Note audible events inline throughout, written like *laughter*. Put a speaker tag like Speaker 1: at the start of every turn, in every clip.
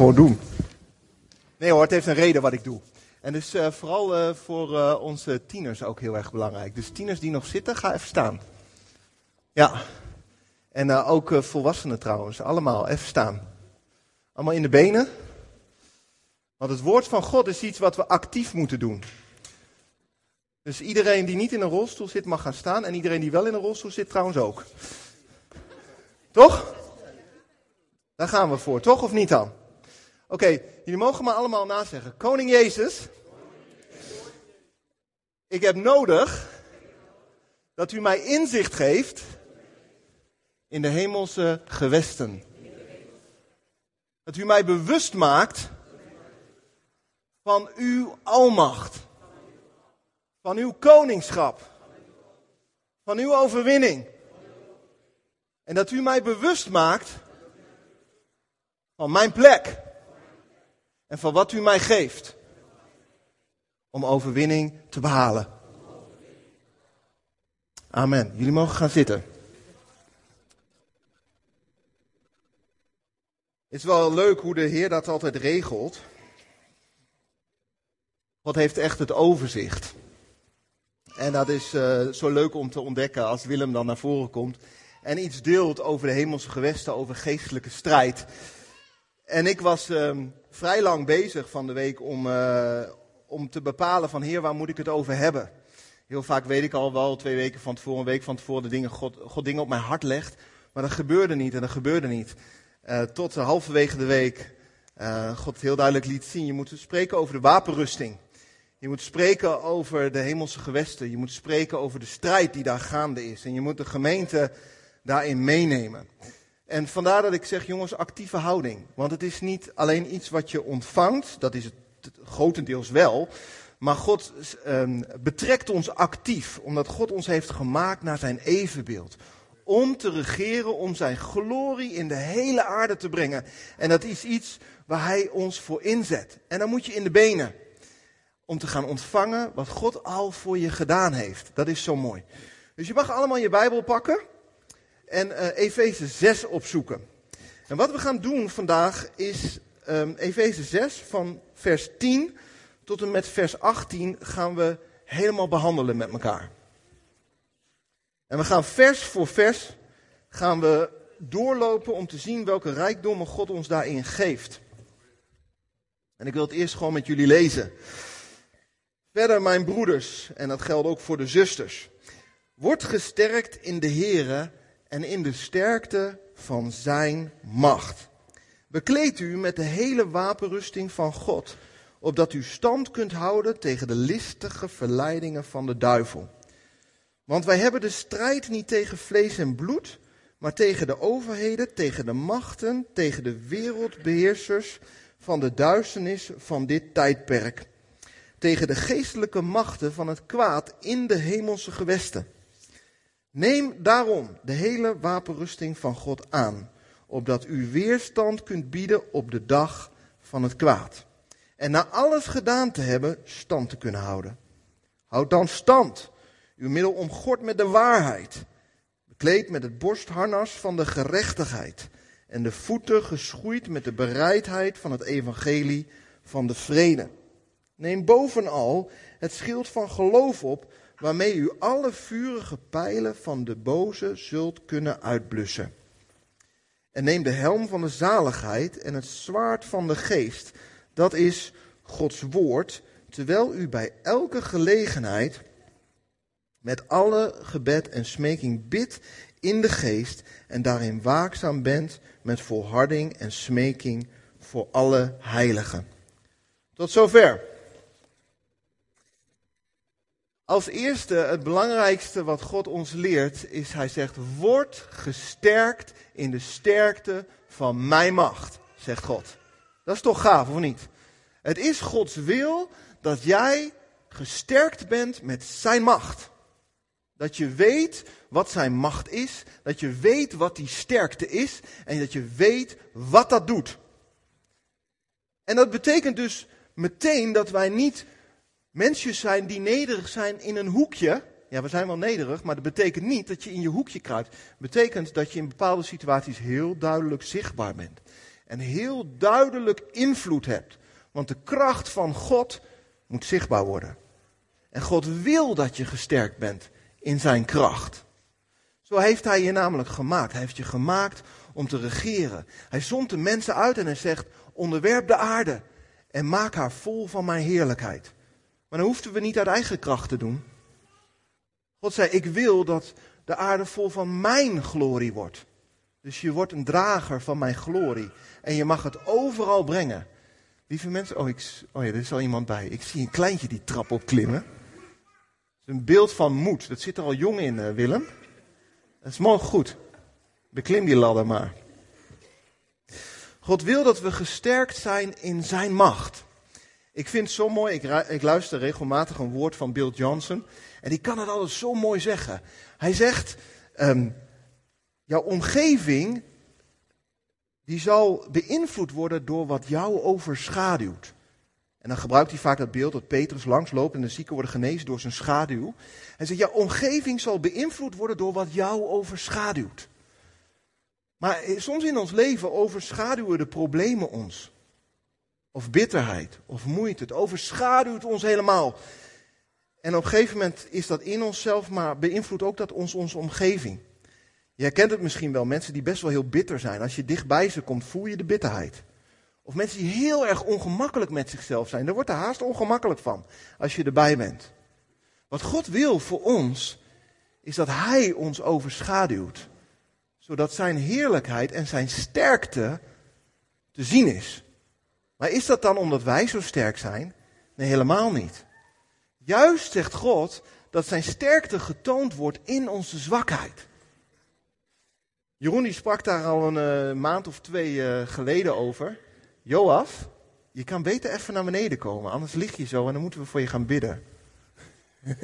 Speaker 1: gewoon doen. Nee hoor, het heeft een reden wat ik doe. En dus uh, vooral uh, voor uh, onze tieners ook heel erg belangrijk. Dus tieners die nog zitten, ga even staan. Ja. En ook volwassenen trouwens, allemaal even staan. Allemaal in de benen. Want het woord van God is iets wat we actief moeten doen. Dus iedereen die niet in een rolstoel zit mag gaan staan. En iedereen die wel in een rolstoel zit trouwens ook. Toch? Daar gaan we voor, toch of niet dan? Oké, jullie mogen maar allemaal nazeggen. Koning Jezus, ik heb nodig dat u mij inzicht geeft in de hemelse gewesten. Dat u mij bewust maakt van uw almacht, van uw koningschap, van uw overwinning. En dat u mij bewust maakt van mijn plek en van wat u mij geeft om overwinning te behalen. Amen. Jullie mogen gaan zitten. Het is wel leuk hoe de Heer dat altijd regelt. God heeft echt het overzicht. En dat is uh, zo leuk om te ontdekken als Willem dan naar voren komt en iets deelt over de hemelse gewesten, over geestelijke strijd. En ik was uh, vrij lang bezig van de week om, uh, om te bepalen van Heer, waar moet ik het over hebben? Heel vaak weet ik al wel twee weken van tevoren, een week van tevoren, de dingen, God, God dingen op mijn hart legt. Maar dat gebeurde niet en dat gebeurde niet. Uh, tot halverwege de week God heel duidelijk liet zien, je moet spreken over de wapenrusting. Je moet spreken over de hemelse gewesten. Je moet spreken over de strijd die daar gaande is. En je moet de gemeente daarin meenemen. En vandaar dat ik zeg, jongens, actieve houding. Want het is niet alleen iets wat je ontvangt, dat is het grotendeels wel. Maar God um, betrekt ons actief, omdat God ons heeft gemaakt naar zijn evenbeeld. Om te regeren, om zijn glorie in de hele aarde te brengen. En dat is iets waar hij ons voor inzet. En dan moet je in de benen. Om te gaan ontvangen wat God al voor je gedaan heeft. Dat is zo mooi. Dus je mag allemaal je Bijbel pakken en uh, Efeze 6 opzoeken. En wat we gaan doen vandaag is um, Efeze 6 van vers 10 tot en met vers 18 gaan we helemaal behandelen met elkaar. En we gaan vers voor vers gaan we doorlopen om te zien welke rijkdommen God ons daarin geeft. En ik wil het eerst gewoon met jullie lezen. Verder, mijn broeders, en dat geldt ook voor de zusters. Word gesterkt in de Here en in de sterkte van zijn macht. Bekleed u met de hele wapenrusting van God, opdat u stand kunt houden tegen de listige verleidingen van de duivel. Want wij hebben de strijd niet tegen vlees en bloed, maar tegen de overheden, tegen de machten, tegen de wereldbeheersers van de duisternis van dit tijdperk. Tegen de geestelijke machten van het kwaad in de hemelse gewesten. Neem daarom de hele wapenrusting van God aan, opdat u weerstand kunt bieden op de dag van het kwaad. En na alles gedaan te hebben, stand te kunnen houden. Houd dan stand, uw middel omgord met de waarheid, bekleed met het borstharnas van de gerechtigheid en de voeten geschoeid met de bereidheid van het evangelie van de vrede. Neem bovenal het schild van geloof op, waarmee u alle vurige pijlen van de boze zult kunnen uitblussen. En neem de helm van de zaligheid en het zwaard van de geest, dat is Gods woord, terwijl u bij elke gelegenheid met alle gebed en smeking bidt in de geest en daarin waakzaam bent met volharding en smeking voor alle heiligen. Tot zover. Als eerste, het belangrijkste wat God ons leert, is hij zegt, word gesterkt in de sterkte van mijn macht, zegt God. Dat is toch gaaf, of niet? Het is Gods wil dat jij gesterkt bent met zijn macht. Dat je weet wat zijn macht is, dat je weet wat die sterkte is en dat je weet wat dat doet. En dat betekent dus meteen dat wij niet Mensen zijn die nederig zijn in een hoekje. Ja, we zijn wel nederig, maar dat betekent niet dat je in je hoekje kruipt. Het betekent dat je in bepaalde situaties heel duidelijk zichtbaar bent. en heel duidelijk invloed hebt. Want de kracht van God moet zichtbaar worden. En God wil dat je gesterkt bent in zijn kracht. Zo heeft hij je namelijk gemaakt. Hij heeft je gemaakt om te regeren. Hij zond de mensen uit en hij zegt: onderwerp de aarde en maak haar vol van mijn heerlijkheid. Maar dan hoefden we niet uit eigen kracht te doen. God zei: Ik wil dat de aarde vol van mijn glorie wordt. Dus je wordt een drager van mijn glorie. En je mag het overal brengen. Lieve mensen, oh, ik, oh ja, er is al iemand bij. Ik zie een kleintje die trap opklimmen. Het is een beeld van moed. Dat zit er al jong in, uh, Willem. Dat is mooi goed. Beklim die ladder maar. God wil dat we gesterkt zijn in zijn macht. Ik vind het zo mooi, ik, ik, luister regelmatig een woord van Bill Johnson. En die kan het altijd zo mooi zeggen. Hij zegt, um, jouw omgeving, die zal beïnvloed worden door wat jou overschaduwt. En dan gebruikt hij vaak dat beeld dat Petrus langsloopt en de zieken worden genezen door zijn schaduw. Hij zegt, jouw omgeving zal beïnvloed worden door wat jou overschaduwt. Maar soms in ons leven overschaduwen de problemen ons. Of bitterheid, of moeite. Het overschaduwt ons helemaal. En op een gegeven moment is dat in onszelf, maar beïnvloedt ook dat ons onze omgeving. Je herkent het misschien wel, mensen die best wel heel bitter zijn. Als je dichtbij ze komt, voel je de bitterheid. Of mensen die heel erg ongemakkelijk met zichzelf zijn. Daar wordt er haast ongemakkelijk van als je erbij bent. Wat God wil voor ons, is dat Hij ons overschaduwt. Zodat Zijn heerlijkheid en Zijn sterkte te zien is. Maar is dat dan omdat wij zo sterk zijn? Nee, helemaal niet. Juist zegt God dat Zijn sterkte getoond wordt in onze zwakheid. Jeroen die sprak daar al een uh, maand of twee uh, geleden over. Joaf, je kan beter even naar beneden komen, anders lig je zo en dan moeten we voor je gaan bidden. *laughs*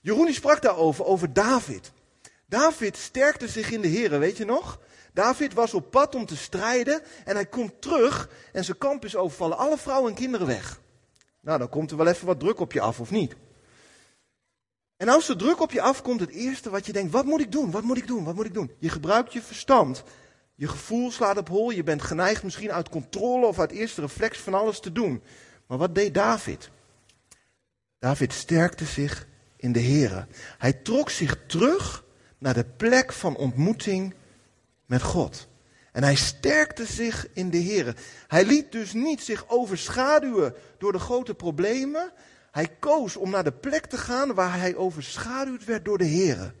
Speaker 1: Jeroen die sprak daarover, over David. David sterkte zich in de Heer, weet je nog? David was op pad om te strijden en hij komt terug en zijn kamp is overvallen. Alle vrouwen en kinderen weg. Nou, dan komt er wel even wat druk op je af, of niet? En als er druk op je afkomt, het eerste wat je denkt, wat moet ik doen, wat moet ik doen, wat moet ik doen? Je gebruikt je verstand. Je gevoel slaat op hol, je bent geneigd misschien uit controle of uit eerste reflex van alles te doen. Maar wat deed David? David sterkte zich in de Here. Hij trok zich terug naar de plek van ontmoeting met God. En hij sterkte zich in de Here. Hij liet dus niet zich overschaduwen door de grote problemen. Hij koos om naar de plek te gaan waar hij overschaduwd werd door de Here.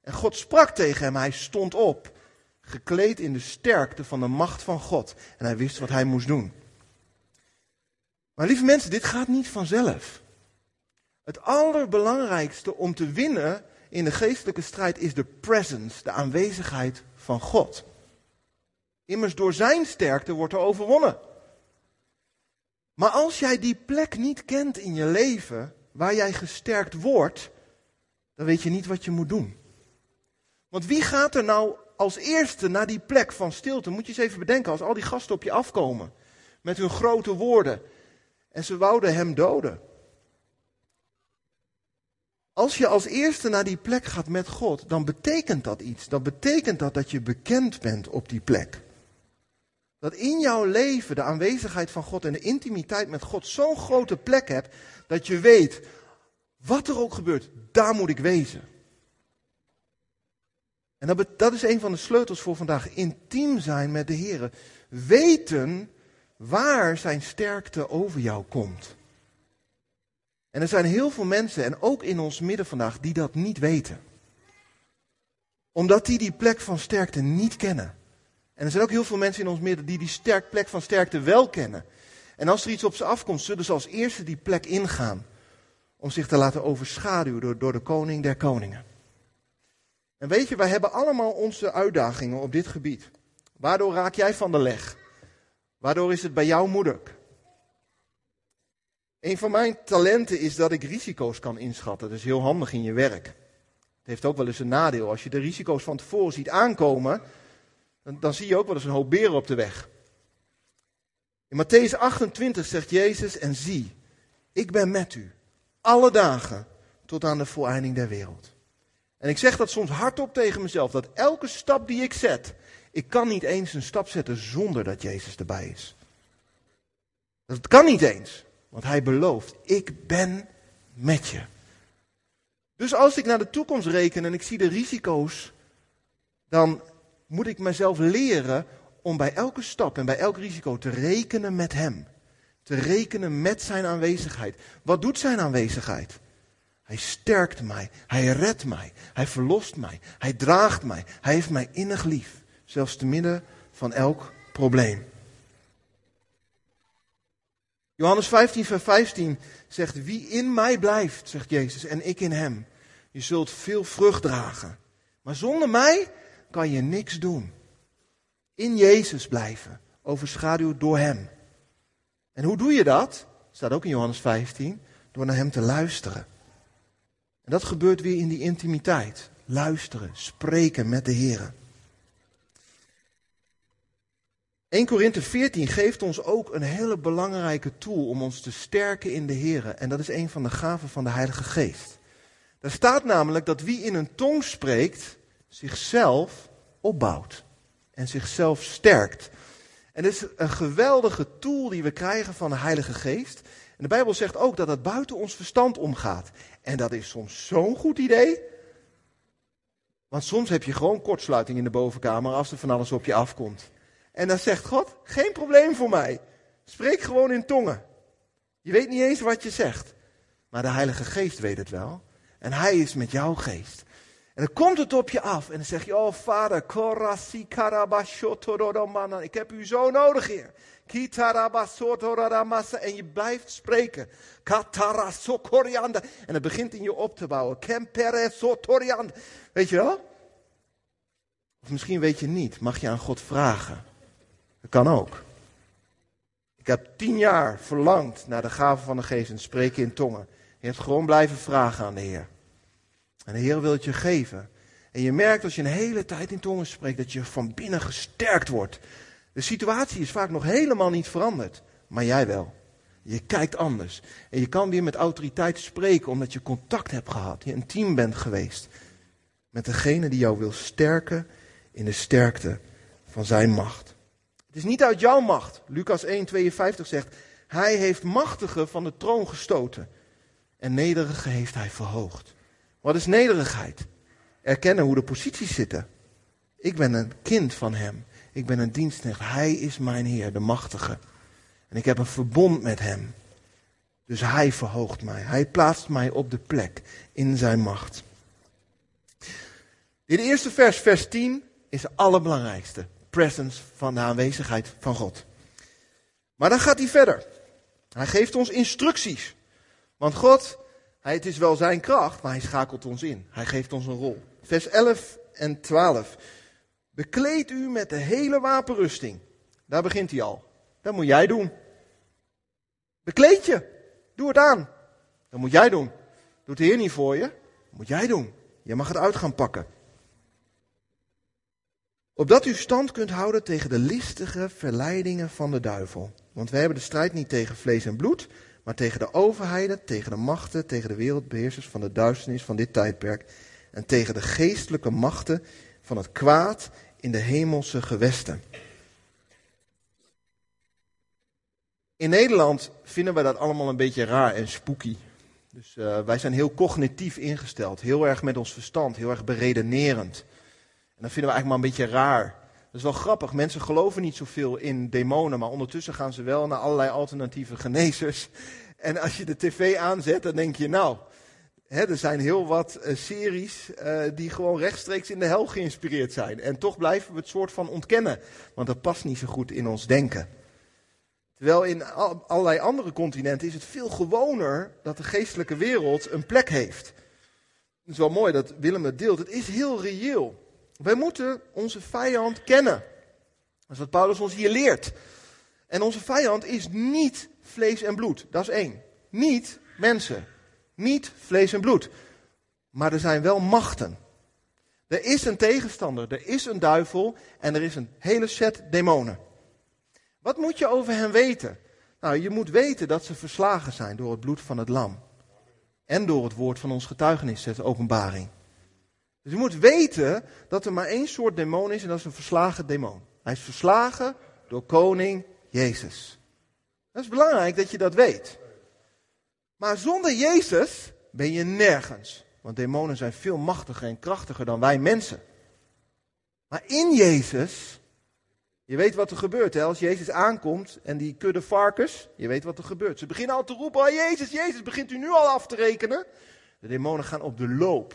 Speaker 1: En God sprak tegen hem, hij stond op, gekleed in de sterkte van de macht van God. En hij wist wat hij moest doen. Maar lieve mensen, dit gaat niet vanzelf. Het allerbelangrijkste om te winnen in de geestelijke strijd is de presence, de aanwezigheid van God. Immers door zijn sterkte wordt er overwonnen. Maar als jij die plek niet kent in je leven waar jij gesterkt wordt, dan weet je niet wat je moet doen. Want wie gaat er nou als eerste naar die plek van stilte? Moet je eens even bedenken, als al die gasten op je afkomen met hun grote woorden en ze wouden hem doden. Als je als eerste naar die plek gaat met God, dan betekent dat iets. Dan betekent dat dat je bekend bent op die plek. Dat in jouw leven de aanwezigheid van God en de intimiteit met God zo'n grote plek hebt, dat je weet, wat er ook gebeurt, daar moet ik wezen. En dat, dat is een van de sleutels voor vandaag. Intiem zijn met de Heer. Weten waar zijn sterkte over jou komt. En er zijn heel veel mensen, en ook in ons midden vandaag, die dat niet weten. Omdat die die plek van sterkte niet kennen. En er zijn ook heel veel mensen in ons midden die die sterk plek van sterkte wel kennen. En als er iets op ze afkomt, zullen ze als eerste die plek ingaan. Om zich te laten overschaduwen door, door de koning der koningen. En weet je, wij hebben allemaal onze uitdagingen op dit gebied. Waardoor raak jij van de leg? Waardoor is het bij jou moeilijk? Een van mijn talenten is dat ik risico's kan inschatten. Dat is heel handig in je werk. Het heeft ook wel eens een nadeel. Als je de risico's van tevoren ziet aankomen, dan, zie je ook wel eens een hoop beren op de weg. In Matthäus 28 zegt Jezus, en zie, ik ben met u alle dagen tot aan de voleinding der wereld. En ik zeg dat soms hardop tegen mezelf, dat elke stap die ik zet Ik kan niet eens een stap zetten zonder dat Jezus erbij is. Dat kan niet eens, want hij belooft, ik ben met je. Dus als ik naar de toekomst reken en ik zie de risico's, dan moet ik mezelf leren om bij elke stap en bij elk risico te rekenen met Hem. Te rekenen met Zijn aanwezigheid. Wat doet Zijn aanwezigheid? Hij sterkt mij, Hij redt mij, Hij verlost mij, Hij draagt mij, Hij heeft mij innig lief, zelfs te midden van elk probleem. Johannes 15, vers 15 zegt, wie in mij blijft, zegt Jezus, en ik in hem, je zult veel vrucht dragen. Maar zonder mij kan je niks doen. In Jezus blijven, overschaduwd door Hem. En hoe doe je dat? Staat ook in Johannes 15, door naar Hem te luisteren. En dat gebeurt weer in die intimiteit. Luisteren, spreken met de Heer. 1 Korinthe 14 geeft ons ook een hele belangrijke tool om ons te sterken in de Heer. En dat is een van de gaven van de Heilige Geest. Daar staat namelijk dat wie in een tong spreekt, zichzelf opbouwt en zichzelf sterkt. En dit is een geweldige tool die we krijgen van de Heilige Geest. En de Bijbel zegt ook dat het buiten ons verstand omgaat. En dat is soms zo'n goed idee. Want soms heb je gewoon kortsluiting in de bovenkamer als er van alles op je afkomt. En dan zegt God, geen probleem voor mij. Spreek gewoon in tongen. Je weet niet eens wat je zegt. Maar de Heilige Geest weet het wel. En hij is met jouw geest. En dan komt het op je af. En dan zeg je, oh vader, korasi ik heb u zo nodig hier. En je blijft spreken. En het begint in je op te bouwen. Weet je wel? Of misschien weet je niet. Mag je aan God vragen? Dat kan ook. Ik heb tien jaar verlangd naar de gave van de geest en spreken in tongen. Je hebt gewoon blijven vragen aan de Heer. En de Heer wil het je geven. En je merkt als je een hele tijd in tongen spreekt dat je van binnen gesterkt wordt. De situatie is vaak nog helemaal niet veranderd, maar jij wel. Je kijkt anders. En je kan weer met autoriteit spreken omdat je contact hebt gehad. Je een team bent geweest. Met degene die jou wil sterken in de sterkte van zijn macht. Het is niet uit jouw macht. Lucas 1, 52 zegt, hij heeft machtigen van de troon gestoten. En nederigen heeft hij verhoogd. Wat is nederigheid? Erkennen hoe de posities zitten. Ik ben een kind van hem. Ik ben een dienstknecht. Hij is mijn Heer, de machtige. En ik heb een verbond met hem. Dus hij verhoogt mij. Hij plaatst mij op de plek in zijn macht. Dit eerste vers, vers 10, is het allerbelangrijkste. Presence van de aanwezigheid van God. Maar dan gaat hij verder. Hij geeft ons instructies. Want God het is wel zijn kracht, maar hij schakelt ons in. Hij geeft ons een rol. Vers 11 en 12. Bekleed u met de hele wapenrusting. Daar begint hij al. Dat moet jij doen. Bekleed je. Doe het aan. Dat moet jij doen. Doet de Heer niet voor je. Dat moet jij doen. Je mag het uit gaan pakken. Opdat u stand kunt houden tegen de listige verleidingen van de duivel. Want wij hebben de strijd niet tegen vlees en bloed, maar tegen de overheden, tegen de machten, tegen de wereldbeheersers van de duisternis van dit tijdperk en tegen de geestelijke machten van het kwaad in de hemelse gewesten. In Nederland vinden we dat allemaal een beetje raar en spooky. Dus uh, wij zijn heel cognitief ingesteld, heel erg met ons verstand, heel erg beredenerend. En dat vinden we eigenlijk maar een beetje raar. Dat is wel grappig, mensen geloven niet zoveel in demonen, maar ondertussen gaan ze wel naar allerlei alternatieve genezers. *laughs* En als je de tv aanzet, dan denk je, nou, er zijn heel wat uh, series uh, die gewoon rechtstreeks in de hel geïnspireerd zijn. En toch blijven we het soort van ontkennen, want dat past niet zo goed in ons denken. Terwijl in al, allerlei andere continenten is het veel gewoner dat de geestelijke wereld een plek heeft. Het is wel mooi dat Willem het deelt. Het is heel reëel. Wij moeten onze vijand kennen. Dat is wat Paulus ons hier leert. En onze vijand is niet vlees en bloed. Dat is één. Niet mensen. Niet vlees en bloed. Maar er zijn wel machten. Er is een tegenstander, er is een duivel en er is een hele set demonen. Wat moet je over hen weten? Nou, je moet weten dat ze verslagen zijn door het bloed van het lam. En door het woord van ons getuigenis, de openbaring. Dus je moet weten dat er maar één soort demon is en dat is een verslagen demon. Hij is verslagen door koning Jezus. Dat is belangrijk dat je dat weet. Maar zonder Jezus ben je nergens. Want demonen zijn veel machtiger en krachtiger dan wij mensen. Maar in Jezus, je weet wat er gebeurt hè? als Jezus aankomt en die kudde varkens, je weet wat er gebeurt. Ze beginnen al te roepen, oh Jezus, Jezus, begint u nu al af te rekenen? De demonen gaan op de loop.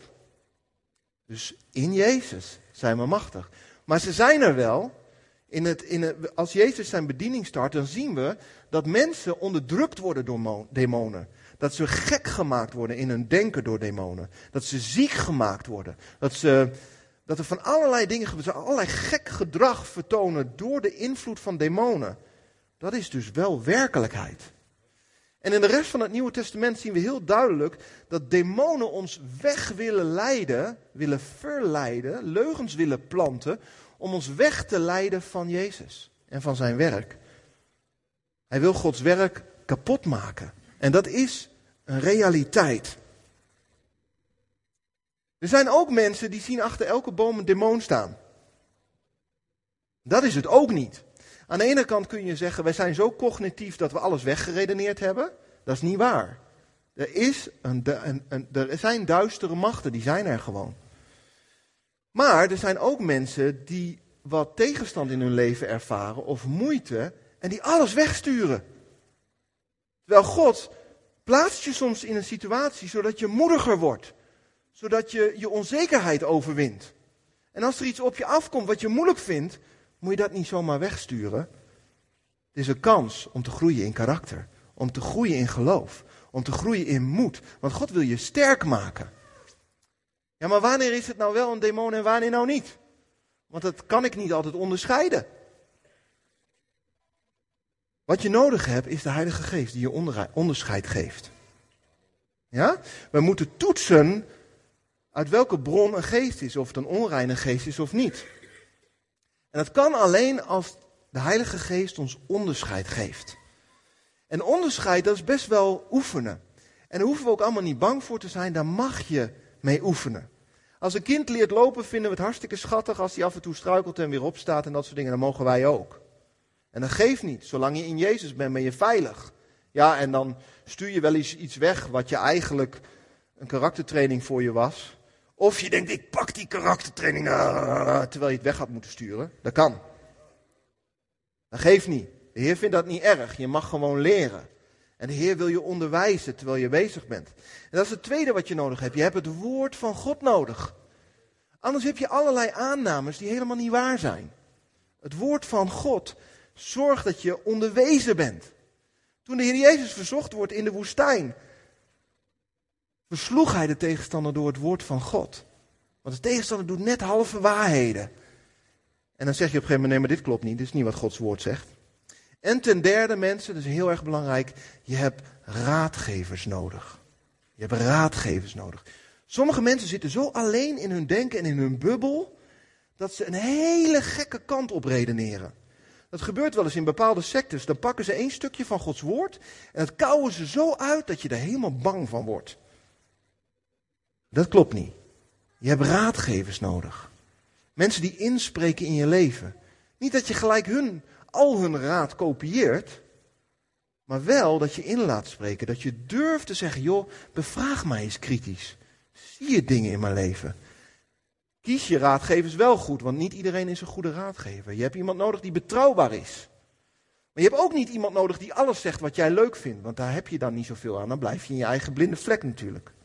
Speaker 1: Dus in Jezus zijn we machtig. Maar ze zijn er wel. In het, in het, als Jezus zijn bediening start, dan zien we dat mensen onderdrukt worden door demonen. Dat ze gek gemaakt worden in hun denken door demonen. Dat ze ziek gemaakt worden. Dat, ze, dat er van allerlei dingen. Allerlei gek gedrag vertonen door de invloed van demonen. Dat is dus wel werkelijkheid. En in de rest van het Nieuwe Testament zien we heel duidelijk dat demonen ons weg willen leiden, willen verleiden, leugens willen planten, om ons weg te leiden van Jezus en van zijn werk. Hij wil Gods werk kapot maken. En dat is een realiteit. Er zijn ook mensen die zien achter elke boom een demon staan. Dat is het ook niet. Aan de ene kant kun je zeggen, wij zijn zo cognitief dat we alles weggeredeneerd hebben. Dat is niet waar. Er, is een, een, er zijn duistere machten, die zijn er gewoon. Maar er zijn ook mensen die wat tegenstand in hun leven ervaren of moeite en die alles wegsturen. Terwijl God plaatst je soms in een situatie zodat je moediger wordt. Zodat je je onzekerheid overwint. En als er iets op je afkomt wat je moeilijk vindt, moet je dat niet zomaar wegsturen. Het is een kans om te groeien in karakter. Om te groeien in geloof. Om te groeien in moed. Want God wil je sterk maken. Ja, maar wanneer is het nou wel een demon en wanneer nou niet? Want dat kan ik niet altijd onderscheiden. Wat je nodig hebt is de Heilige Geest die je onderscheid geeft. Ja? We moeten toetsen uit welke bron een geest is, of het een onreine geest is of niet. En dat kan alleen als de Heilige Geest ons onderscheid geeft. En onderscheid, dat is best wel oefenen. En daar hoeven we ook allemaal niet bang voor te zijn, daar mag je mee oefenen. Als een kind leert lopen, vinden we het hartstikke schattig als hij af en toe struikelt en weer opstaat en dat soort dingen. Dan mogen wij ook. En dat geeft niet. Zolang je in Jezus bent, ben je veilig. Ja, en dan stuur je wel eens iets weg wat je eigenlijk een karaktertraining voor je was. Of je denkt, ik pak die karaktertraining, uh, terwijl je het weg had moeten sturen. Dat kan. Dat geeft niet. De Heer vindt dat niet erg. Je mag gewoon leren. En de Heer wil je onderwijzen terwijl je bezig bent. En dat is het tweede wat je nodig hebt. Je hebt het woord van God nodig. Anders heb je allerlei aannames die helemaal niet waar zijn. Het woord van God zorgt dat je onderwezen bent. Toen de Heer Jezus verzocht wordt in de woestijn, versloeg hij de tegenstander door het woord van God. Want de tegenstander doet net halve waarheden. En dan zeg je op een gegeven moment, nee, maar dit klopt niet, dit is niet wat Gods woord zegt. En ten derde, mensen, dat is heel erg belangrijk, je hebt raadgevers nodig. Je hebt raadgevers nodig. Sommige mensen zitten zo alleen in hun denken en in hun bubbel, dat ze een hele gekke kant op redeneren. Dat gebeurt wel eens in bepaalde sectes. Dan pakken ze één stukje van Gods woord en dat kouwen ze zo uit dat je er helemaal bang van wordt. Dat klopt niet. Je hebt raadgevers nodig. Mensen die inspreken in je leven. Niet dat je gelijk hun, al hun raad kopieert, maar wel dat je in laat spreken. Dat je durft te zeggen, joh, bevraag mij eens kritisch. Zie je dingen in mijn leven? Kies je raadgevers wel goed, want niet iedereen is een goede raadgever. Je hebt iemand nodig die betrouwbaar is. Maar je hebt ook niet iemand nodig die alles zegt wat jij leuk vindt, want daar heb je dan niet zoveel aan. Dan blijf je in je eigen blinde vlek natuurlijk.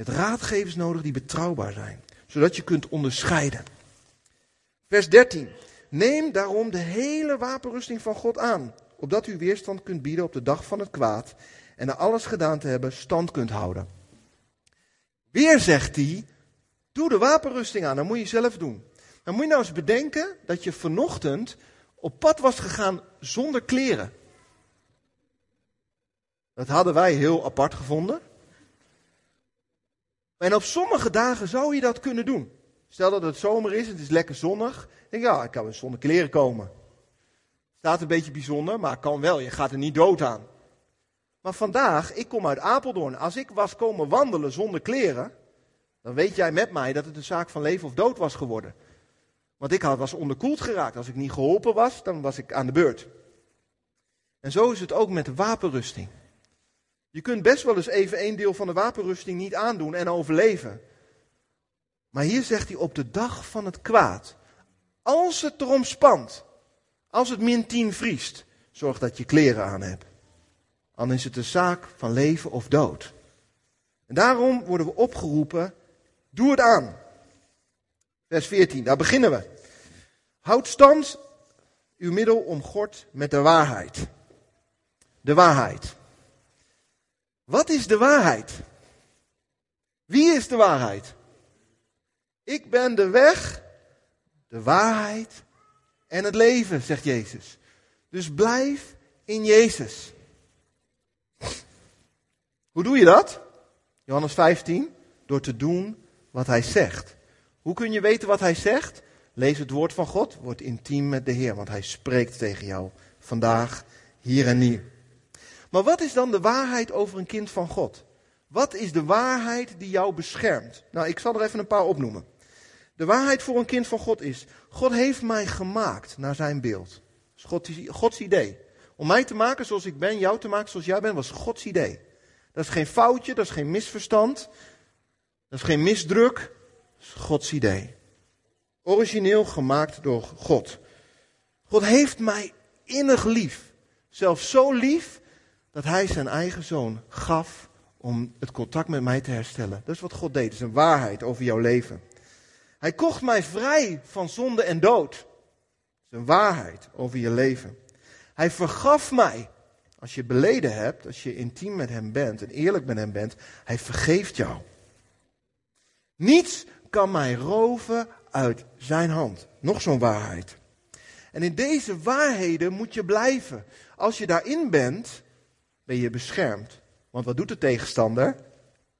Speaker 1: Je hebt raadgevers nodig die betrouwbaar zijn, zodat je kunt onderscheiden. Vers 13. Neem daarom de hele wapenrusting van God aan, opdat u weerstand kunt bieden op de dag van het kwaad en na alles gedaan te hebben stand kunt houden. Weer zegt hij, doe de wapenrusting aan, dat moet je zelf doen. Dan moet je nou eens bedenken dat je vanochtend op pad was gegaan zonder kleren. Dat hadden wij heel apart gevonden. En op sommige dagen zou je dat kunnen doen. Stel dat het zomer is, het is lekker zonnig. Denk ja, ik kan wel zonder kleren komen. Staat een beetje bijzonder, maar kan wel. Je gaat er niet dood aan. Maar vandaag, ik kom uit Apeldoorn. Als ik was komen wandelen zonder kleren, Dan weet jij met mij dat het een zaak van leven of dood was geworden. Want ik was onderkoeld geraakt. Als ik niet geholpen was, dan was ik aan de beurt. En zo is het ook met de wapenrusting. Je kunt best wel eens even één deel van de wapenrusting niet aandoen en overleven. Maar hier zegt hij op de dag van het kwaad. Als het erom spant, als het min 10 vriest, zorg dat je kleren aan hebt. Dan is het een zaak van leven of dood. En daarom worden we opgeroepen, doe het aan. Vers 14, daar beginnen we. Houd stand uw middel omgord met de waarheid. De waarheid. Wat is de waarheid? Wie is de waarheid? Ik ben de weg, de waarheid en het leven, zegt Jezus. Dus blijf in Jezus. Hoe doe je dat? Johannes 15, door te doen wat hij zegt. Hoe kun je weten wat hij zegt? Lees het woord van God, word intiem met de Heer, want hij spreekt tegen jou vandaag, hier en nu. Maar wat is dan de waarheid over een kind van God? Wat is de waarheid die jou beschermt? Nou, ik zal er even een paar opnoemen. De waarheid voor een kind van God is: God heeft mij gemaakt naar zijn beeld. Is Gods idee. Om mij te maken zoals ik ben, jou te maken zoals jij bent, was Gods idee. Dat is geen foutje, dat is geen misverstand, dat is geen misdruk, dat is Gods idee. Origineel gemaakt door God. God heeft mij innig lief. Zelfs zo lief dat hij zijn eigen zoon gaf om het contact met mij te herstellen. Dat is wat God deed. Dat is een waarheid over jouw leven. Hij kocht mij vrij van zonde en dood. Dat is een waarheid over je leven. Hij vergaf mij. Als je beleden hebt, als je intiem met hem bent en eerlijk met hem bent, hij vergeeft jou. Niets kan mij roven uit zijn hand. Nog zo'n waarheid. En in deze waarheden moet je blijven. Als je daarin bent, ben je beschermd. Want wat doet de tegenstander?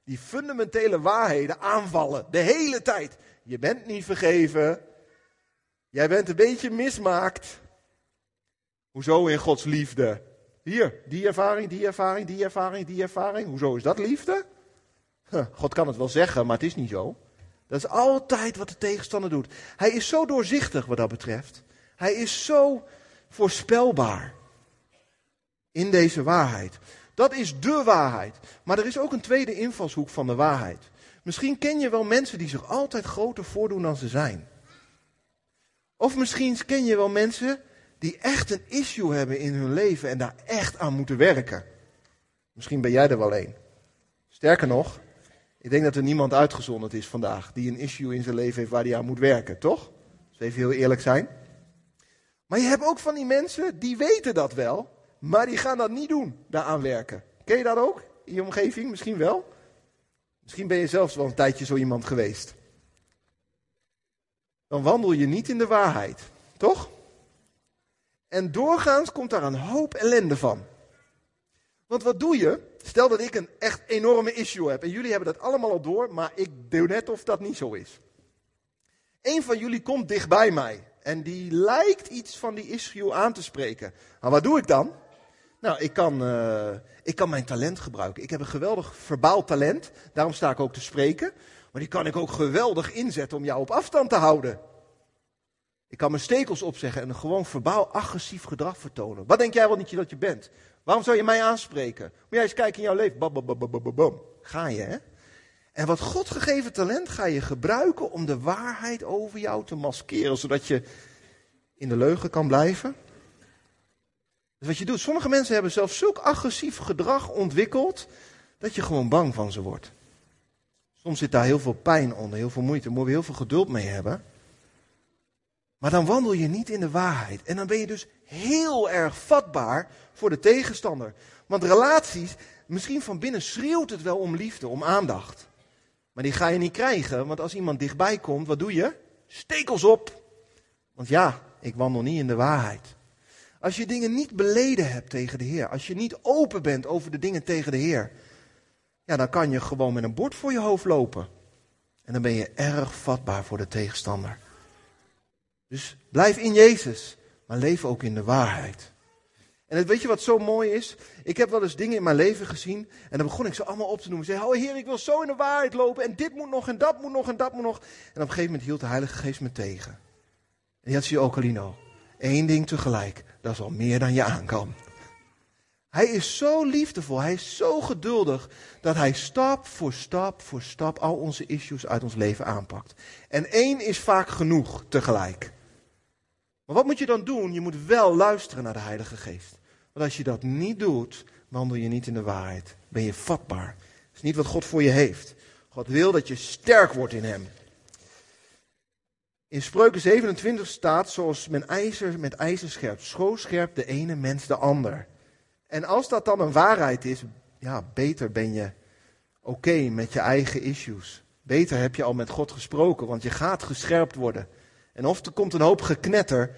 Speaker 1: Die fundamentele waarheden aanvallen. De hele tijd. Je bent niet vergeven. Jij bent een beetje mismaakt. Hoezo in Gods liefde? Hier, die ervaring, die ervaring, die ervaring, die ervaring. Hoezo is dat liefde? God kan het wel zeggen, maar het is niet zo. Dat is altijd wat de tegenstander doet. Hij is zo doorzichtig wat dat betreft. Hij is zo voorspelbaar in deze waarheid. Dat is de waarheid. Maar er is ook een tweede invalshoek van de waarheid. Misschien ken je wel mensen die zich altijd groter voordoen dan ze zijn. Of misschien ken je wel mensen die echt een issue hebben in hun leven en daar echt aan moeten werken. Misschien ben jij er wel een. Sterker nog, ik denk dat er niemand uitgezonderd is vandaag die een issue in zijn leven heeft waar hij aan moet werken, toch? Dus even heel eerlijk zijn. Maar je hebt ook van die mensen die weten dat wel, maar die gaan dat niet doen, daaraan werken. Ken je dat ook? In je omgeving? Misschien wel. Misschien ben je zelfs wel een tijdje zo iemand geweest. Dan wandel je niet in de waarheid, toch? En doorgaans komt daar een hoop ellende van. Want wat doe je? Stel dat ik een echt enorme issue heb en jullie hebben dat allemaal al door, maar ik doe net of dat niet zo is. Een van jullie komt dichtbij mij en die lijkt iets van die issue aan te spreken. Maar wat doe ik dan? Nou, ik kan, uh, ik kan mijn talent gebruiken. Ik heb een geweldig verbaal talent. Daarom sta ik ook te spreken. Maar die kan ik ook geweldig inzetten om jou op afstand te houden. Ik kan mijn stekels opzeggen en een gewoon verbaal agressief gedrag vertonen. Wat denk jij wel niet dat je bent? Waarom zou je mij aanspreken? Moet jij eens kijken in jouw leven. Bam, Ga je, hè? En wat God gegeven talent ga je gebruiken om de waarheid over jou te maskeren, zodat je in de leugen kan blijven. Dus wat je doet, sommige mensen hebben zelfs zulk agressief gedrag ontwikkeld dat je gewoon bang van ze wordt. Soms zit daar heel veel pijn onder, heel veel moeite, daar moeten we heel veel geduld mee hebben. Maar dan wandel je niet in de waarheid. En dan ben je dus heel erg vatbaar voor de tegenstander. Want relaties, misschien van binnen schreeuwt het wel om liefde, om aandacht. Maar die ga je niet krijgen, want als iemand dichtbij komt, wat doe je? Stekels op. Want ja, ik wandel niet in de waarheid. Als je dingen niet beleden hebt tegen de Heer, als je niet open bent over de dingen tegen de Heer, ja, dan kan je gewoon met een bord voor je hoofd lopen. En dan ben je erg vatbaar voor de tegenstander. Dus blijf in Jezus, maar leef ook in de waarheid. En het, weet je wat zo mooi is? Ik heb wel eens dingen in mijn leven gezien. En dan begon ik ze allemaal op te noemen. Ik zei, oh heer, ik wil zo in de waarheid lopen. En dit moet nog, en dat moet nog, en dat moet nog. En op een gegeven moment hield de Heilige Geest me tegen. En dat zie je ook, Alino. Eén ding tegelijk. Dat is al meer dan je aan kan. Hij is zo liefdevol, hij is zo geduldig, dat hij stap voor stap voor stap al onze issues uit ons leven aanpakt. En één is vaak genoeg tegelijk. Maar wat moet je dan doen? Je moet wel luisteren naar de Heilige Geest. Want als je dat niet doet, wandel je niet in de waarheid. Ben je vatbaar. Dat is niet wat God voor je heeft. God wil dat je sterk wordt in Hem. In Spreuken 27 staat, zoals men ijzer met ijzer scherpt, zo scherpt de ene mens de ander. En als dat dan een waarheid is, ja, beter ben je oké met je eigen issues. Beter heb je al met God gesproken, want je gaat gescherpt worden. En of er komt een hoop geknetter,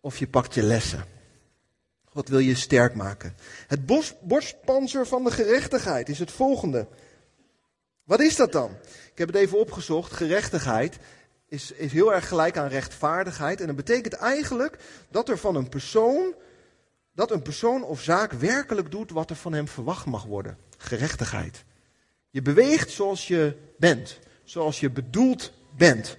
Speaker 1: of je pakt je lessen. God wil je sterk maken. Het borstpanzer van de gerechtigheid is het volgende. Wat is dat dan? Ik heb het even opgezocht. Gerechtigheid is, is heel erg gelijk aan rechtvaardigheid. En dat betekent eigenlijk dat er van een persoon, dat een persoon of zaak werkelijk doet wat er van hem verwacht mag worden. Gerechtigheid. Je beweegt zoals je bent, zoals je bedoeld bent.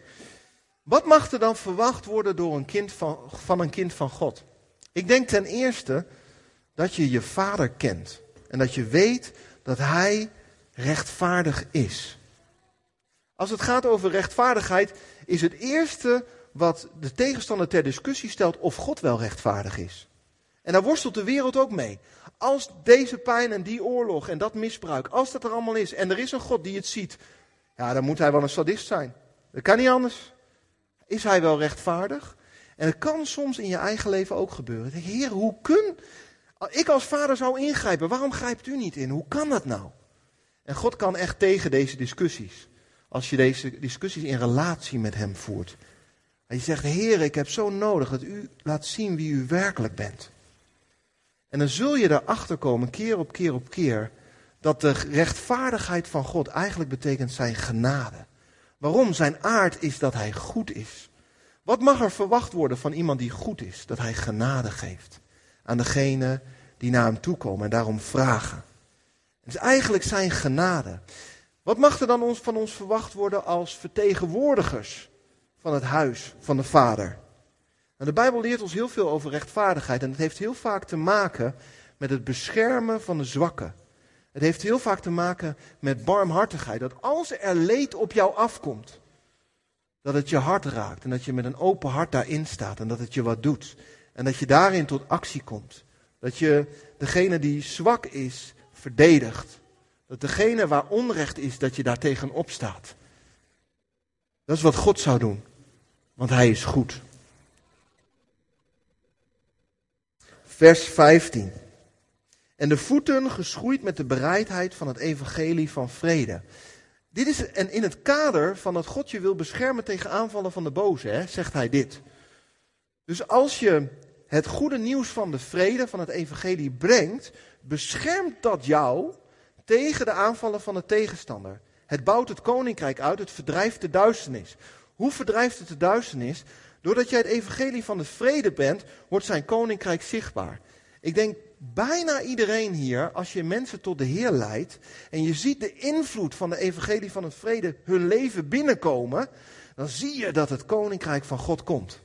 Speaker 1: Wat mag er dan verwacht worden door een kind van, van een kind van God? Ik denk ten eerste dat je je vader kent en dat je weet dat hij rechtvaardig is. Als het gaat over rechtvaardigheid, is het eerste wat de tegenstander ter discussie stelt of God wel rechtvaardig is. En daar worstelt de wereld ook mee. Als deze pijn en die oorlog en dat misbruik, als dat er allemaal is en er is een God die het ziet, ja, dan moet hij wel een sadist zijn. Dat kan niet anders. Is hij wel rechtvaardig? En het kan soms in je eigen leven ook gebeuren. Heer, hoe kun... Ik als vader zou ingrijpen, waarom grijpt u niet in? Hoe kan dat nou? En God kan echt tegen deze discussies. Als je deze discussies in relatie met hem voert. En je zegt, heer, ik heb zo nodig dat u laat zien wie u werkelijk bent. En dan zul je erachter komen, keer op keer op keer, dat de rechtvaardigheid van God eigenlijk betekent zijn genade. Waarom? Zijn aard is dat hij goed is. Wat mag er verwacht worden van iemand die goed is? Dat hij genade geeft aan degene die naar hem toekomen en daarom vragen. Het is eigenlijk zijn genade. Wat mag er dan ons, van ons verwacht worden als vertegenwoordigers van het huis van de Vader? Nou, de Bijbel leert ons heel veel over rechtvaardigheid en het heeft heel vaak te maken met het beschermen van de zwakken. Het heeft heel vaak te maken met barmhartigheid. Dat als er leed op jou afkomt, dat het je hart raakt en dat je met een open hart daarin staat en dat het je wat doet. En dat je daarin tot actie komt. Dat je degene die zwak is, verdedigt. Dat degene waar onrecht is, dat je daar tegenop staat. Dat is wat God zou doen, want Hij is goed. Vers 15. En de voeten geschoeid met de bereidheid van het evangelie van vrede. Dit is en in het kader van dat God je wil beschermen tegen aanvallen van de boze, hè, zegt hij dit. Dus als je het goede nieuws van de vrede, van het evangelie brengt, beschermt dat jou tegen de aanvallen van de tegenstander. Het bouwt het koninkrijk uit, het verdrijft de duisternis. Hoe verdrijft het de duisternis? Doordat jij het evangelie van de vrede bent, wordt zijn koninkrijk zichtbaar. Ik denk bijna iedereen hier, als je mensen tot de Heer leidt en je ziet de invloed van de evangelie van het vrede hun leven binnenkomen, dan zie je dat het koninkrijk van God komt.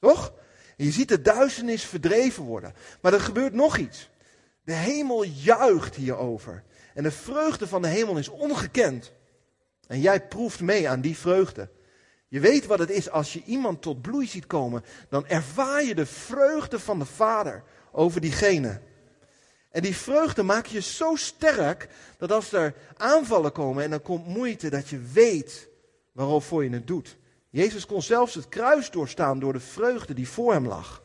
Speaker 1: Toch? Je ziet de duisternis verdreven worden. Maar er gebeurt nog iets. De hemel juicht hierover. En de vreugde van de hemel is ongekend. En jij proeft mee aan die vreugde. Je weet wat het is als je iemand tot bloei ziet komen. Dan ervaar je de vreugde van de Vader over diegene. En die vreugde maakt je zo sterk dat als er aanvallen komen en er komt moeite, dat je weet waarover je het doet. Jezus kon zelfs het kruis doorstaan door de vreugde die voor hem lag.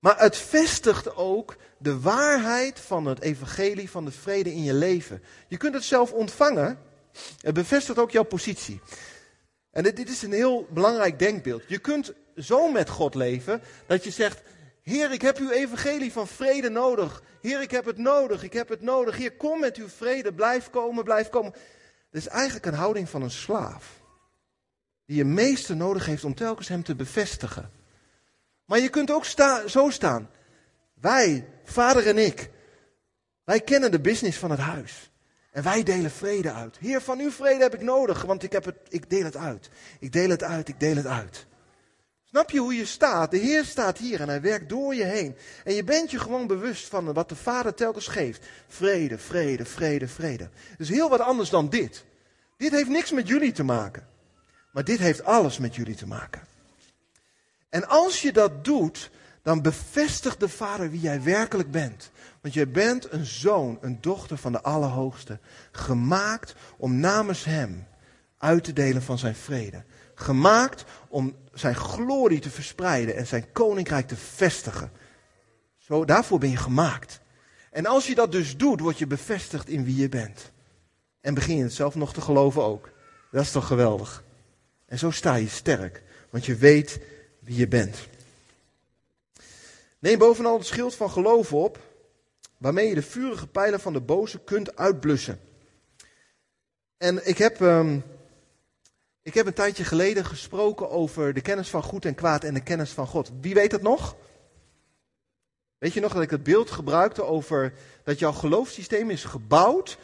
Speaker 1: Maar het vestigt ook de waarheid van het evangelie van de vrede in je leven. Je kunt het zelf ontvangen. Het bevestigt ook jouw positie. En dit, is een heel belangrijk denkbeeld. Je kunt zo met God leven dat je zegt: Heer, ik heb uw evangelie van vrede nodig. Heer, ik heb het nodig, ik heb het nodig. Heer, kom met uw vrede, blijf komen, blijf komen. Dat is eigenlijk een houding van een slaaf. Die je meeste nodig heeft om telkens hem te bevestigen. Maar je kunt ook zo staan. Wij, vader en ik, wij kennen de business van het huis. En wij delen vrede uit. Heer, van uw vrede heb ik nodig, want ik, heb het, ik deel het uit. Ik deel het uit, ik deel het uit. Snap je hoe je staat? De Heer staat hier en hij werkt door je heen. En je bent je gewoon bewust van wat de Vader telkens geeft. Vrede, vrede, vrede, vrede. Dus heel wat anders dan dit. Dit heeft niks met jullie te maken. Maar dit heeft alles met jullie te maken. En als je dat doet, dan bevestigt de Vader wie jij werkelijk bent. Want jij bent een zoon, een dochter van de Allerhoogste. Gemaakt om namens Hem uit te delen van zijn vrede. Gemaakt om zijn glorie te verspreiden en zijn koninkrijk te vestigen. Zo, daarvoor ben je gemaakt. En als je dat dus doet, word je bevestigd in wie je bent. En begin je het zelf nog te geloven ook. Dat is toch geweldig. En zo sta je sterk, want je weet je bent. Neem bovenal het schild van geloof op, waarmee je de vurige pijlen van de boze kunt uitblussen. En ik heb, um, ik heb een tijdje geleden gesproken over de kennis van goed en kwaad en de kennis van God. Wie weet het nog? Weet je nog dat ik het beeld gebruikte over dat jouw geloofssysteem is gebouwd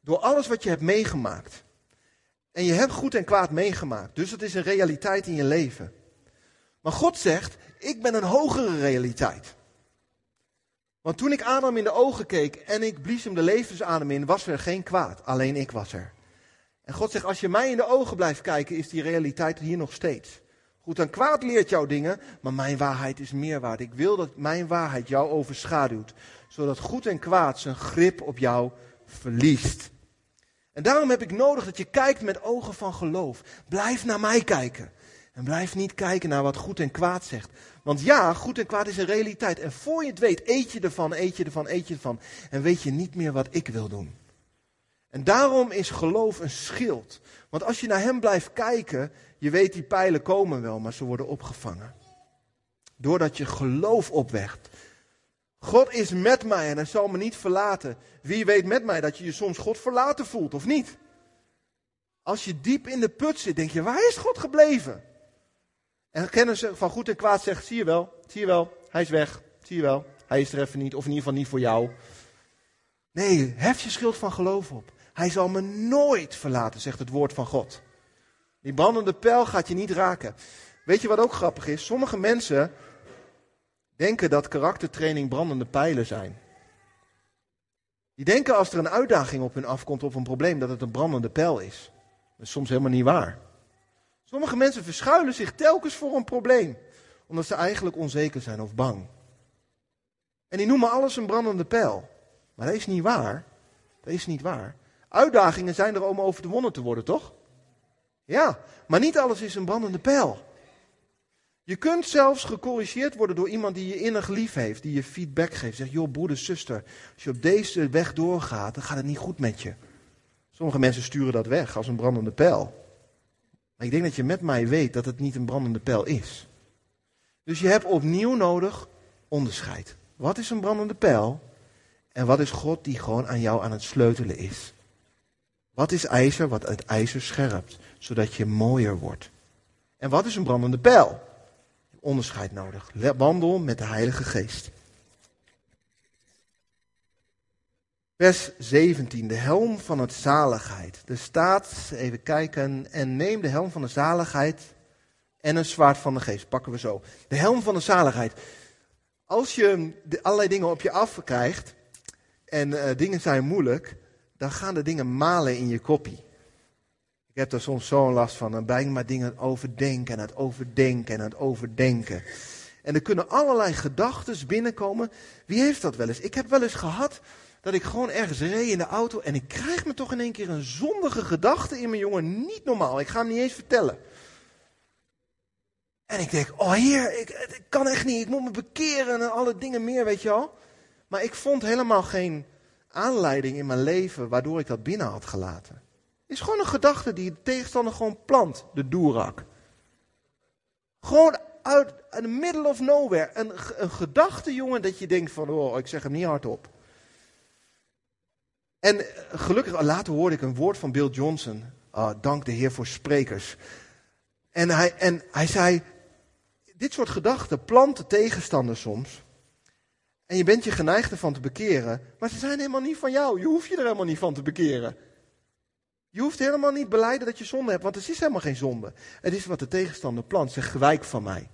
Speaker 1: door alles wat je hebt meegemaakt. En je hebt goed en kwaad meegemaakt, dus het is een realiteit in je leven. Maar God zegt, ik ben een hogere realiteit. Want toen ik Adam in de ogen keek en ik blies hem de levensadem in, was er geen kwaad. Alleen ik was er. En God zegt, als je mij in de ogen blijft kijken, is die realiteit hier nog steeds. Goed, en kwaad leert jou dingen, maar mijn waarheid is meer waard. Ik wil dat mijn waarheid jou overschaduwt, zodat goed en kwaad zijn grip op jou verliest. En daarom heb ik nodig dat je kijkt met ogen van geloof. Blijf naar mij kijken. En blijf niet kijken naar wat goed en kwaad zegt. Want ja, goed en kwaad is een realiteit. En voor je het weet, eet je ervan, eet je ervan, eet je ervan. En weet je niet meer wat ik wil doen. En daarom is geloof een schild. Want als je naar hem blijft kijken, je weet die pijlen komen wel, maar ze worden opgevangen. Doordat je geloof opwekt. God is met mij en hij zal me niet verlaten. Wie weet met mij dat je je soms God verlaten voelt, of niet? Als je diep in de put zit, denk je, waar is God gebleven? En kennis van goed en kwaad zegt, zie je wel, zie je wel, hij is weg, zie je wel, hij is er even niet, of in ieder geval niet voor jou. Nee, hef je schild van geloof op. Hij zal me nooit verlaten, zegt het woord van God. Die brandende pijl gaat je niet raken. Weet je wat ook grappig is? Sommige mensen denken dat karaktertraining brandende pijlen zijn. Die denken als er een uitdaging op hun afkomt of een probleem dat het een brandende pijl is. Dat is soms helemaal niet waar. Sommige mensen verschuilen zich telkens voor een probleem, omdat ze eigenlijk onzeker zijn of bang. En die noemen alles een brandende pijl. Maar dat is niet waar. Dat is niet waar. Uitdagingen zijn er om overwonnen te worden, toch? Ja, maar niet alles is een brandende pijl. Je kunt zelfs gecorrigeerd worden door iemand die je innig lief heeft, die je feedback geeft. Zegt, joh broeder, zuster, als je op deze weg doorgaat, dan gaat het niet goed met je. Sommige mensen sturen dat weg als een brandende pijl. Maar ik denk dat je met mij weet dat het niet een brandende pijl is. Dus je hebt opnieuw nodig onderscheid. Wat is een brandende pijl? En wat is God die gewoon aan jou aan het sleutelen is? Wat is ijzer wat het ijzer scherpt, zodat je mooier wordt? En wat is een brandende pijl? Onderscheid nodig. Wandel met de Heilige Geest. Vers 17, de helm van het zaligheid. Er staat, even kijken, en neem de helm van de zaligheid en een zwaard van de geest. Pakken we zo. De helm van de zaligheid. Als je allerlei dingen op je af krijgt en uh, dingen zijn moeilijk, dan gaan de dingen malen in je koppie. Ik heb daar soms zo'n last van. Dan ben ik maar dingen overdenken en het overdenken en het overdenken. En er kunnen allerlei gedachten binnenkomen. Wie heeft dat wel eens? Ik heb wel eens gehad dat ik gewoon ergens reed in de auto en ik krijg me toch in één keer een zondige gedachte in mijn jongen. Niet normaal, ik ga hem niet eens vertellen. En ik denk, oh heer, ik, kan echt niet, ik moet me bekeren en alle dingen meer, weet je wel. Maar ik vond helemaal geen aanleiding in mijn leven waardoor ik dat binnen had gelaten. Is gewoon een gedachte die de tegenstander gewoon plant, de doerak. Gewoon uit the middle of nowhere. Een, een gedachte, jongen, dat je denkt van, oh, ik zeg hem niet hardop. En eh, gelukkig, later hoorde ik een woord van Bill Johnson. Uh, dank de Heer voor sprekers. En hij, en hij zei, dit soort gedachten planten tegenstanders soms. En je bent je geneigd ervan te bekeren, maar ze zijn helemaal niet van jou. Je hoeft je er helemaal niet van te bekeren. Je hoeft helemaal niet beleiden dat je zonde hebt, want het is helemaal geen zonde. Het is wat de tegenstander plant. Zeg, gewijk van mij.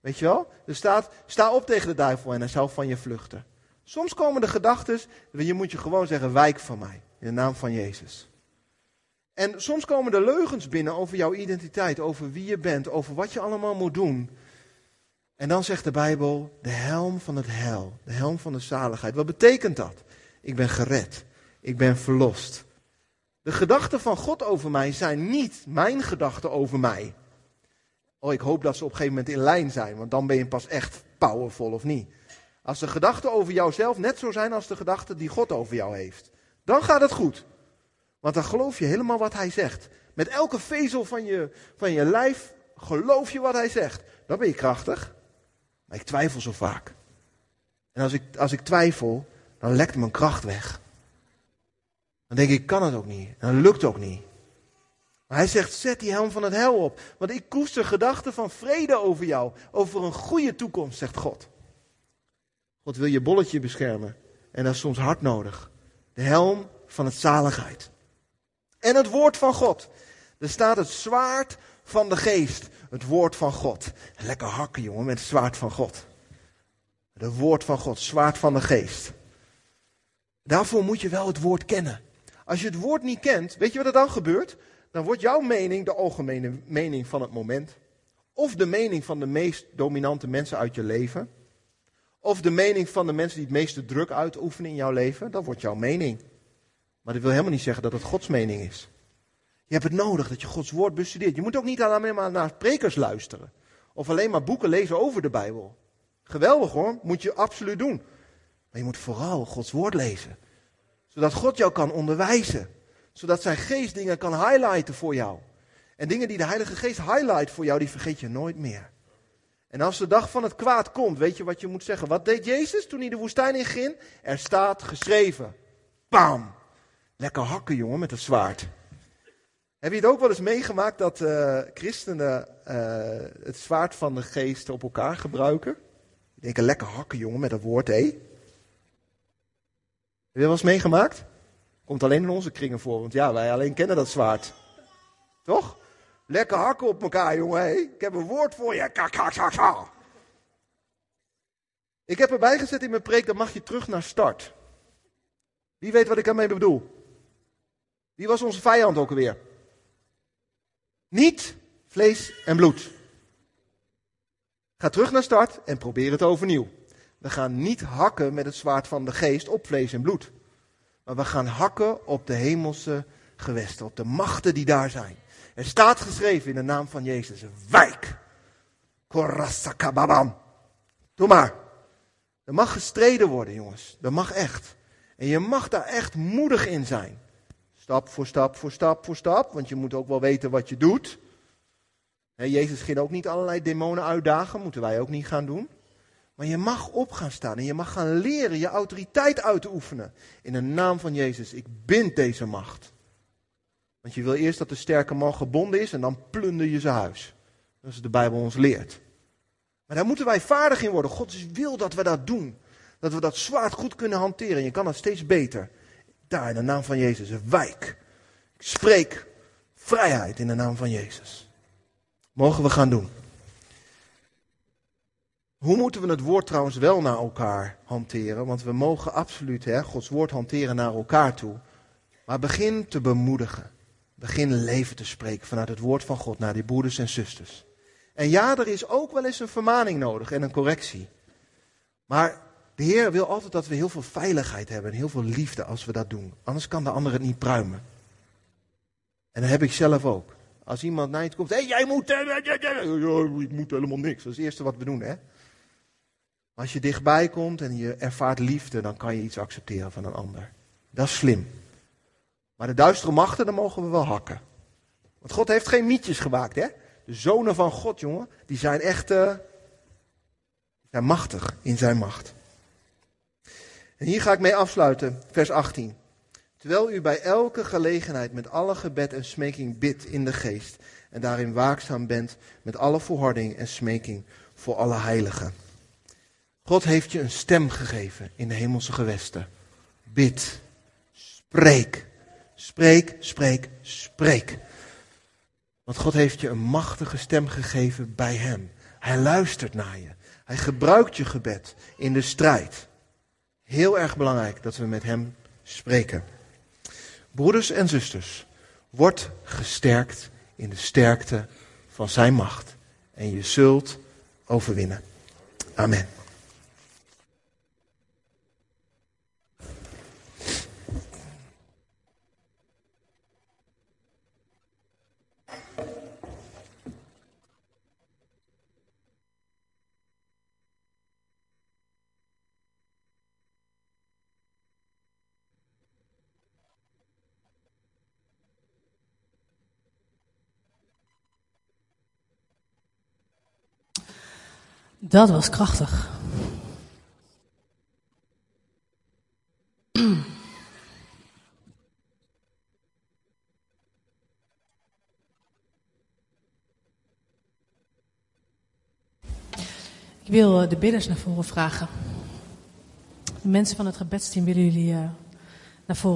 Speaker 1: Weet je wel? Er staat, sta op tegen de duivel en hij zal van je vluchten. Soms komen de gedachten, je moet je gewoon zeggen, wijk van mij. In de naam van Jezus. En soms komen de leugens binnen over jouw identiteit, over wie je bent, over wat je allemaal moet doen. En dan zegt de Bijbel, de helm van het hel, de helm van de zaligheid. Wat betekent dat? Ik ben gered, ik ben verlost. De gedachten van God over mij zijn niet mijn gedachten over mij. Oh, ik hoop dat ze op een gegeven moment in lijn zijn, want dan ben je pas echt powerful of niet. Als de gedachten over jouzelf net zo zijn als de gedachten die God over jou heeft, dan gaat het goed. Want dan geloof je helemaal wat hij zegt. Met elke vezel van je, van je lijf geloof je wat hij zegt. Dan ben je krachtig. Maar ik twijfel zo vaak. En als ik, als ik twijfel, dan lekt mijn kracht weg. Dan denk ik, ik kan het ook niet. En dat lukt ook niet. Maar hij zegt, zet die helm van het hel op. Want ik koester gedachten van vrede over jou. Over een goede toekomst, zegt God. God wil je bolletje beschermen. En dat is soms hard nodig. De helm van het zaligheid. En het woord van God. Er staat het zwaard van de geest. Het woord van God. Lekker hakken, jongen, met het zwaard van God. Het woord van God, zwaard van de geest. Daarvoor moet je wel het woord kennen. Als je het woord niet kent, weet je wat er dan gebeurt? Dan wordt jouw mening de algemene mening van het moment. Of de mening van de meest dominante mensen uit je leven. Of de mening van de mensen die het meeste druk uitoefenen in jouw leven. Dat wordt jouw mening. Maar dat wil helemaal niet zeggen dat het Gods mening is. Je hebt het nodig dat je Gods woord bestudeert. Je moet ook niet alleen maar naar prekers luisteren. Of alleen maar boeken lezen over de Bijbel. Geweldig hoor, moet je absoluut doen. Maar je moet vooral Gods woord lezen. Zodat God jou kan onderwijzen. Zodat zijn geest dingen kan highlighten voor jou. En dingen die de Heilige Geest highlight voor jou, die vergeet je nooit meer. En als de dag van het kwaad komt, weet je wat je moet zeggen? Wat deed Jezus toen hij de woestijn inging? Er staat geschreven. Bam! Lekker hakken, jongen, met het zwaard. Heb je het ook wel eens meegemaakt dat uh, christenen uh, het zwaard van de geest op elkaar gebruiken? Die denken, lekker hakken, jongen, met dat woord, hé. Heb je dat wel eens meegemaakt? Komt alleen in onze kringen voor, want ja, wij alleen kennen dat zwaard. Toch? Lekker hakken op elkaar, jongen, hé. Ik heb een woord voor je. Ik heb erbij gezet in mijn preek, dan mag je terug naar start. Wie weet wat ik daarmee bedoel? Wie was onze vijand ook alweer? Niet vlees en bloed. Ga terug naar start en probeer het overnieuw. We gaan niet hakken met het zwaard van de geest op vlees en bloed. Maar we gaan hakken op de hemelse gewesten, op de machten die daar zijn. Er staat geschreven in de naam van Jezus, wijk. Korasakababam. Doe maar. Er mag gestreden worden, jongens. Dat mag echt. En je mag daar echt moedig in zijn. Stap voor stap voor stap voor stap, want je moet ook wel weten wat je doet. Jezus ging ook niet allerlei demonen uitdagen, moeten wij ook niet gaan doen. Maar je mag op gaan staan en je mag gaan leren je autoriteit uit te oefenen. In de naam van Jezus, ik bind deze macht. Want je wil eerst dat de sterke man gebonden is en dan plunder je zijn huis. Dat is de Bijbel ons leert. Maar daar moeten wij vaardig in worden. God wil dat we dat doen. Dat we dat zwaard goed kunnen hanteren. Je kan dat steeds beter. Daar in de naam van Jezus, wijk. Ik spreek vrijheid in de naam van Jezus. Mogen we gaan doen. Hoe moeten we het woord trouwens wel naar elkaar hanteren? Want we mogen absoluut hè, Gods woord hanteren naar elkaar toe. Maar begin te bemoedigen. Begin leven te spreken vanuit het woord van God naar die broeders en zusters. En ja, er is ook wel eens een vermaning nodig en een correctie. Maar de Heer wil altijd dat we heel veel veiligheid hebben en heel veel liefde als we dat doen. Anders kan de ander het niet pruimen. En dat heb ik zelf ook. Als iemand naar je komt, hé, hey, jij moet. Ik moet helemaal niks. Dat is het eerste wat we doen, hè? Als je dichtbij komt en je ervaart liefde, dan kan je iets accepteren van een ander. Dat is slim. Maar de duistere machten, dan mogen we wel hakken. Want God heeft geen mietjes gemaakt, hè? De zonen van God, jongen, die zijn echt. Uh, zijn machtig in zijn macht. En hier ga ik mee afsluiten, vers 18. Terwijl u bij elke gelegenheid met alle gebed en smeking bidt in de geest en daarin waakzaam bent met alle volharding en smeking voor alle heiligen. God heeft je een stem gegeven in de hemelse gewesten. Bid. Spreek. Spreek, spreek, spreek. Want God heeft je een machtige stem gegeven bij Hem. Hij luistert naar je. Hij gebruikt je gebed in de strijd. Heel erg belangrijk dat we met Hem spreken. Broeders en zusters, word gesterkt in de sterkte van Zijn macht. En je zult overwinnen. Amen.
Speaker 2: Dat was krachtig. Ik wil eh, de bidders naar voren vragen. De mensen van het gebedsteam willen jullie eh, naar voren.